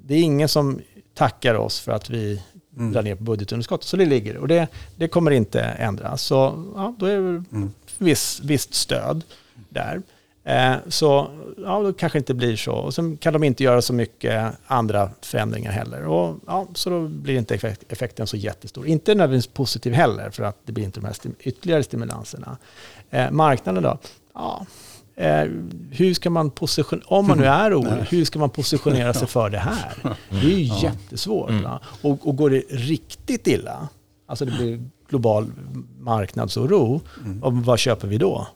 det är ingen som tackar oss för att vi mm. drar ner på budgetunderskottet. Så det ligger och det, det kommer inte ändras. Så ja, då är det mm. viss, visst stöd där. Eh, så ja, då kanske inte blir så. Och sen kan de inte göra så mycket andra förändringar heller. Och, ja, så då blir inte effekten så jättestor. Inte nödvändigtvis positiv heller, för att det blir inte de här ytterligare stimulanserna. Eh, marknaden då? Ja, Eh, hur ska man positionera, om man nu är orolig, hur ska man positionera sig för det här? Det är ju jättesvårt. Mm. Och, och går det riktigt illa, alltså det blir global marknadsoro, mm. och vad köper vi då?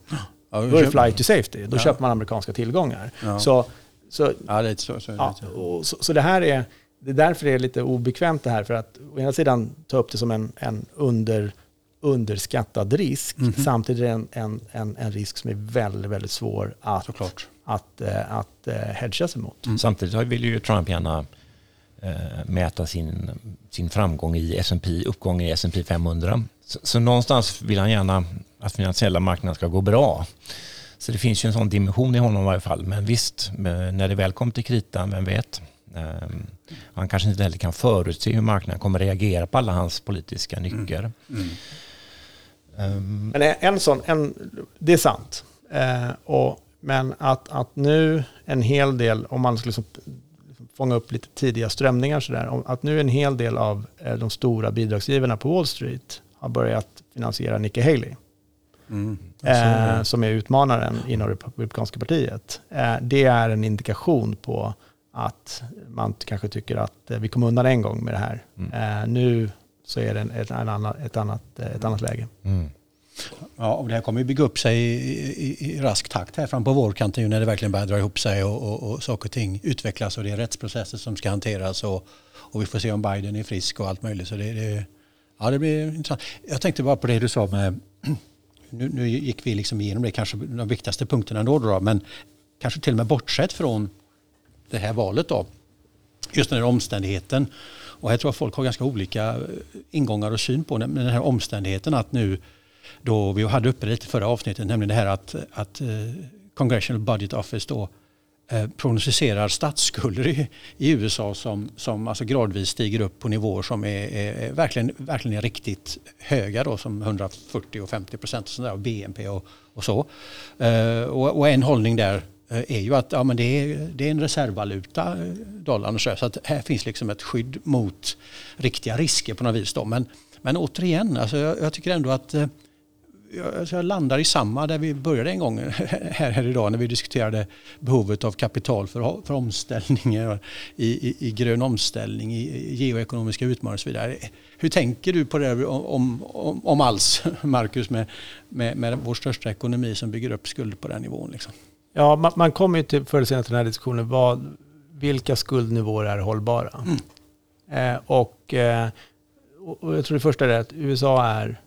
Ja, då är det flight to safety. Då ja. köper man amerikanska tillgångar. Ja. Så, så, ja, det är så, så, ja, och, så, så det här är, det är därför det är lite obekvämt det här. För att å ena sidan ta upp det som en, en under underskattad risk. Mm -hmm. Samtidigt är det en, en, en, en, risk som är väldigt, väldigt svår att, Såklart. att, att, att uh, hedga sig mot. Mm. Samtidigt vill ju Trump gärna uh, mäta sin, sin framgång i S&P, uppgång i S&P 500. Så, så, någonstans vill han gärna att finansiella marknaden ska gå bra. Så det finns ju en sån dimension i honom i varje fall. Men visst, när det väl kommer till kritan, vem vet? Um, han kanske inte heller kan förutse hur marknaden kommer reagera på alla hans politiska nycker. Mm. Mm. Um. Men en sån, en, det är sant. Eh, och, men att, att nu en hel del, om man skulle liksom fånga upp lite tidiga strömningar sådär, att nu en hel del av eh, de stora bidragsgivarna på Wall Street har börjat finansiera Nikki Haley. Mm. Eh, som är utmanaren inom Republikanska partiet. Eh, det är en indikation på att man kanske tycker att eh, vi kom undan en gång med det här. Mm. Eh, nu så är det ett, en annan, ett, annat, ett annat läge. Mm. Ja, och det här kommer ju bygga upp sig i, i, i rask takt här fram på vårkanten när det verkligen börjar dra ihop sig och, och, och saker och ting utvecklas och det är rättsprocesser som ska hanteras och, och vi får se om Biden är frisk och allt möjligt. Så det, det, ja, det blir intressant. Jag tänkte bara på det du sa med, nu, nu gick vi liksom igenom det kanske de viktigaste punkterna då, då men kanske till och med bortsett från det här valet då. Just den här omständigheten och här tror jag folk har ganska olika eh, ingångar och syn på den här omständigheten att nu då vi hade uppe det lite förra avsnittet, nämligen det här att, att eh, Congressional Budget Office då eh, prognostiserar statsskulder i, i, USA som, som alltså gradvis stiger upp på nivåer som är, är, verkligen, verkligen är riktigt höga då som 140 och 50 procent av BNP och, och så. Eh, och, och, en hållning där Eh, är ju att ja, men det, är, det är en reservvaluta, eh, dollarn dollarn, så, så att här finns liksom ett skydd mot riktiga risker på något vis. Då. Men, men återigen, alltså jag, jag tycker ändå att eh, alltså, jag landar i samma där vi började en gång här, här idag när vi diskuterade behovet av kapital för, för omställningar i, i, i grön omställning, i geoekonomiska utmaningar och så vidare. Hur tänker du på det om, om, om alls, Marcus, med, med, med vår största ekonomi som bygger upp skulder på den nivån? Liksom? Ja, man, man kommer ju till förr eller senare till den här diskussionen, vad, vilka skuldnivåer är hållbara? Mm. Eh, och, eh, och jag tror det första är att USA är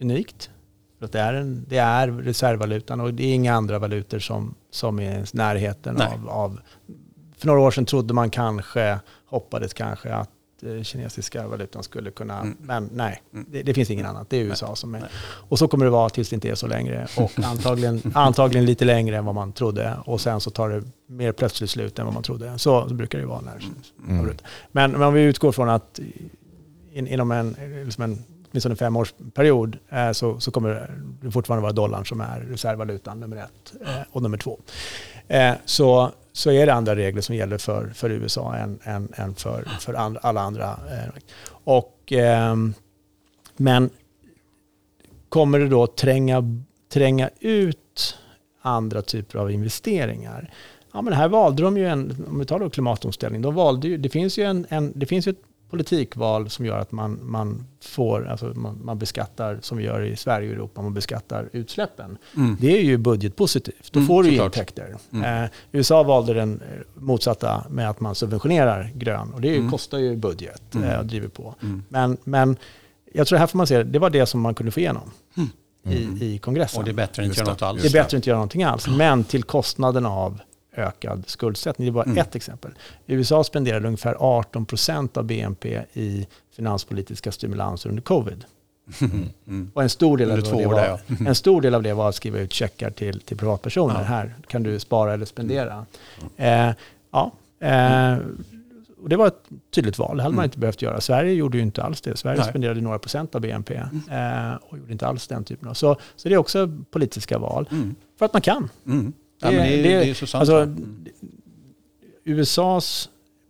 unikt. För att det, är en, det är reservvalutan och det är inga andra valutor som, som är i närheten av, av... För några år sedan trodde man kanske, hoppades kanske att kinesiska valutan skulle kunna, mm. men nej, mm. det, det, finns ingen annat. Det är USA nej. som är. Nej. Och så kommer det vara tills det inte är så längre och antagligen, antagligen lite längre än vad man trodde och sen så tar det mer plötsligt slut än vad man trodde. Så, så brukar det vara. När, mm. men, men om vi utgår från att in, inom en, liksom en åtminstone en femårsperiod eh, så, så kommer det fortfarande vara dollarn som är reservvalutan nummer ett eh, och nummer två. Eh, så, så är det andra regler som gäller för, för USA än, än, än för, för and, alla andra. Eh, och, ehm, men kommer det då tränga, tränga ut andra typer av investeringar? Ja, men här valde de ju en, om vi tar då klimatomställning, de valde ju, det finns ju, en, en det finns ju ett politikval som gör att man, man får, alltså man, man, beskattar, som vi gör i Sverige och Europa, man beskattar utsläppen. Mm. Det är ju budgetpositivt. Då mm, får du ju intäkter. Mm. Eh, USA valde den motsatta med att man subventionerar grön och det ju, mm. kostar ju budget mm. eh, och driver på. Mm. Men, men jag tror här får man se, det var det som man kunde få igenom. I, i kongressen. Och det är bättre än att göra något alls. Det är bättre än att göra någonting alls, men till kostnaden av ökad skuldsättning. Det var mm. ett exempel. USA spenderade ungefär 18 procent av BNP i finanspolitiska stimulanser under covid. Mm. Mm. Och en stor, del av det var, där, ja. en stor del av det var att skriva ut checkar till, till privatpersoner. Ja. Här kan du spara eller spendera. Mm. Eh, ja, eh, och det var ett tydligt val. Det hade man mm. inte behövt göra. Sverige gjorde ju inte alls det. Sverige Nej. spenderade några procent av BNP mm. eh, och gjorde inte alls den typen av. Så, så det är också politiska val. För att man kan. Ja, det, det, det, är så sant. Alltså, USAs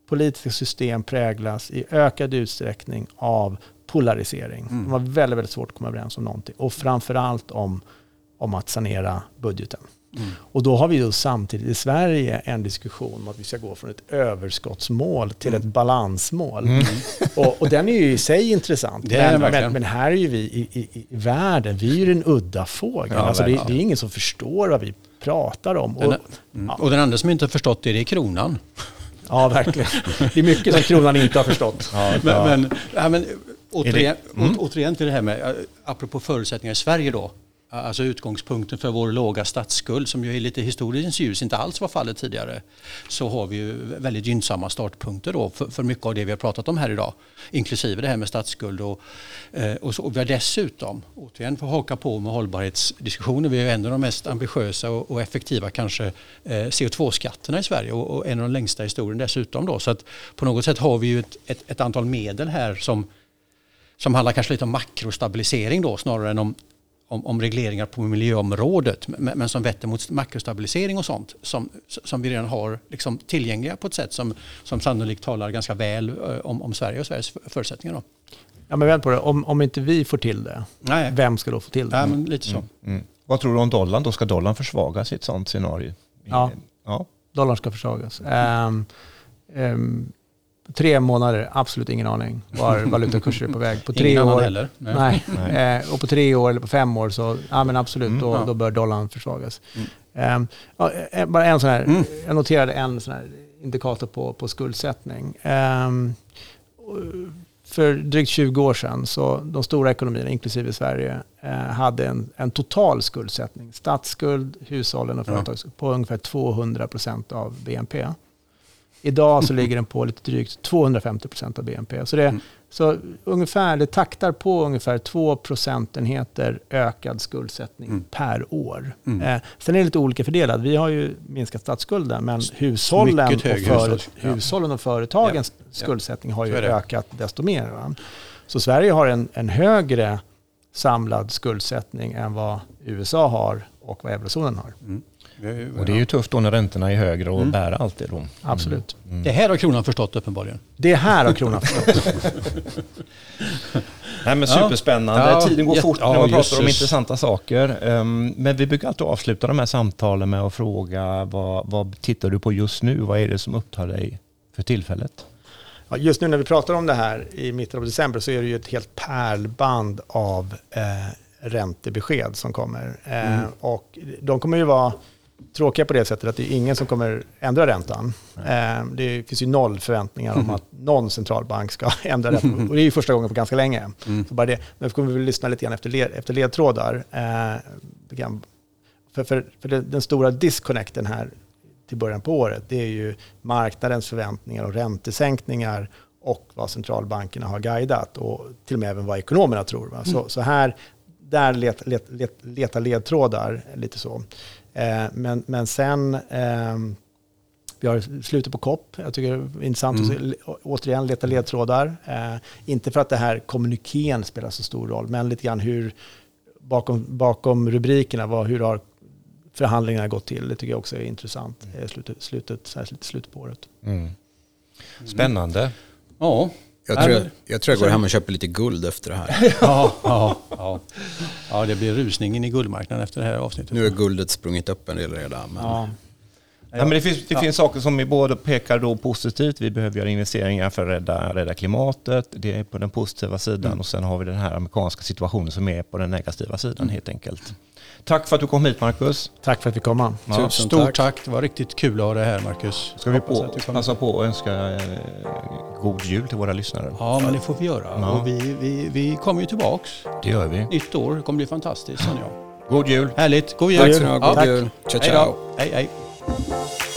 politiska system präglas i ökad utsträckning av polarisering. Mm. De har väldigt, väldigt svårt att komma överens om någonting. Och framförallt om, om att sanera budgeten. Mm. Och då har vi då samtidigt i Sverige en diskussion om att vi ska gå från ett överskottsmål till mm. ett balansmål. Mm. Och, och, den är ju i sig intressant. Men, men, men, här är ju vi i, i, i världen, vi är ju den udda fågeln. Ja, alltså det, det, är ingen som förstår vad vi pratar om. Och, den, ja. och den andra som inte har förstått det, det är kronan. Ja, verkligen. Det är mycket som kronan inte har förstått. Ja, men, men, ja, men återigen, mm. återigen till det här med, apropå förutsättningar i Sverige då, Alltså utgångspunkten för vår låga statsskuld som ju är lite historiens ljus inte alls var fallet tidigare. Så har vi ju väldigt gynnsamma startpunkter då för, för mycket av det vi har pratat om här idag. Inklusive det här med statsskuld och, eh, och, så, och vi har dessutom, återigen får haka på med hållbarhetsdiskussioner, vi är en av de mest ambitiösa och, och effektiva kanske eh, CO2-skatterna i Sverige och, och, en av de längsta i historien dessutom då. Så att på något sätt har vi ju ett, ett, ett antal medel här som som handlar kanske lite om makrostabilisering då snarare än om om, om regleringar på miljöområdet men, men som vetter mot makrostabilisering och sånt som, som vi redan har liksom tillgängliga på ett sätt som, som sannolikt talar ganska väl om, om Sverige och Sveriges förutsättningar. Då. Ja, men vänt på det. Om, om inte vi får till det, Nej. vem ska då få till det? Ja, men lite så. Mm. Mm. Vad tror du om dollarn? Då ska dollarn försvagas i ett sånt scenario? Ja, ja. dollarn ska försvagas. Um, um, Tre månader, absolut ingen aning var valutakurser är på väg. På tre ingen år, heller. Nej. nej. Eh, och på tre år eller på fem år så, ja men absolut, mm, då, ja. då bör dollarn försvagas. Mm. Um, ja, bara en sån här, mm. jag noterade en sån här indikator på, på skuldsättning. Um, för drygt 20 år sedan så de stora ekonomierna, inklusive Sverige, eh, hade en, en total skuldsättning. Statsskuld, hushållen och företag ja. på ungefär 200 procent av BNP. Idag så ligger den på lite drygt 250 procent av BNP. Så, det, mm. så ungefär, det taktar på ungefär 2 procentenheter ökad skuldsättning mm. per år. Mm. Eh, sen är det lite olika fördelat. Vi har ju minskat statsskulden, men hushållen och, för, hushållen och företagens ja. skuldsättning har ju ökat desto mer. Va? Så Sverige har en, en högre samlad skuldsättning än vad USA har och vad eurozonen har. Mm. Och det är ju tufft då när räntorna är högre och mm. bära allt det då. Mm. Absolut. Mm. Det här har kronan förstått uppenbarligen. Det här har kronan förstått. Nej men superspännande. Ja. Tiden går fort när man pratar Jesus. om intressanta saker. Um, men vi brukar alltid avsluta de här samtalen med att fråga vad, vad tittar du på just nu? Vad är det som upptar dig för tillfället? Ja, just nu när vi pratar om det här i mitten av december så är det ju ett helt pärlband av eh, räntebesked som kommer. Eh, mm. Och de kommer ju vara tråkiga på det sättet att det är ingen som kommer ändra räntan. Eh, det finns ju noll förväntningar om att någon centralbank ska ändra räntan. Och det är ju första gången på ganska länge. Mm. Så bara det. Men vi kommer väl lyssna lite grann efter, led, efter ledtrådar. Eh, för, för, för den stora disconnecten här till början på året, det är ju marknadens förväntningar och räntesänkningar och vad centralbankerna har guidat och till och med även vad ekonomerna tror. Så, mm. så här, där let, let, let, leta ledtrådar, lite så. Eh, men, men sen, eh, vi har slutet på COP. Jag tycker det är intressant mm. att återigen leta ledtrådar. Eh, inte för att det här kommuniken spelar så stor roll, men lite grann hur bakom, bakom rubrikerna, vad, hur har förhandlingarna gått till. Det tycker jag också är intressant. Mm. Slutet, slutet, särskilt slutet på året. Mm. Spännande. Ja. Jag tror jag, jag, tror jag går hem och köper lite guld efter det här. ja, ja, ja. ja, det blir rusningen i guldmarknaden efter det här avsnittet. Nu har guldet sprungit upp en del redan. Men... Ja. Ja, men det finns, det ja. finns saker som vi både pekar då positivt, vi behöver göra investeringar för att rädda, rädda klimatet, det är på den positiva sidan mm. och sen har vi den här amerikanska situationen som är på den negativa sidan mm. helt enkelt. Tack för att du kom hit Marcus. Tack för att vi kom. Ja, Stort tack. tack. Det var riktigt kul att ha dig här Marcus. Ska vi på, passa på att önska eh, god jul till våra lyssnare? Ja, men det får vi göra. Ja. Och vi, vi, vi kommer ju tillbaks. Det gör vi. Nytt år det kommer bli fantastiskt känner jag. God jul. Härligt. God jul. Tack så mycket. God jul. Ciao, ciao. Hej, hej. Música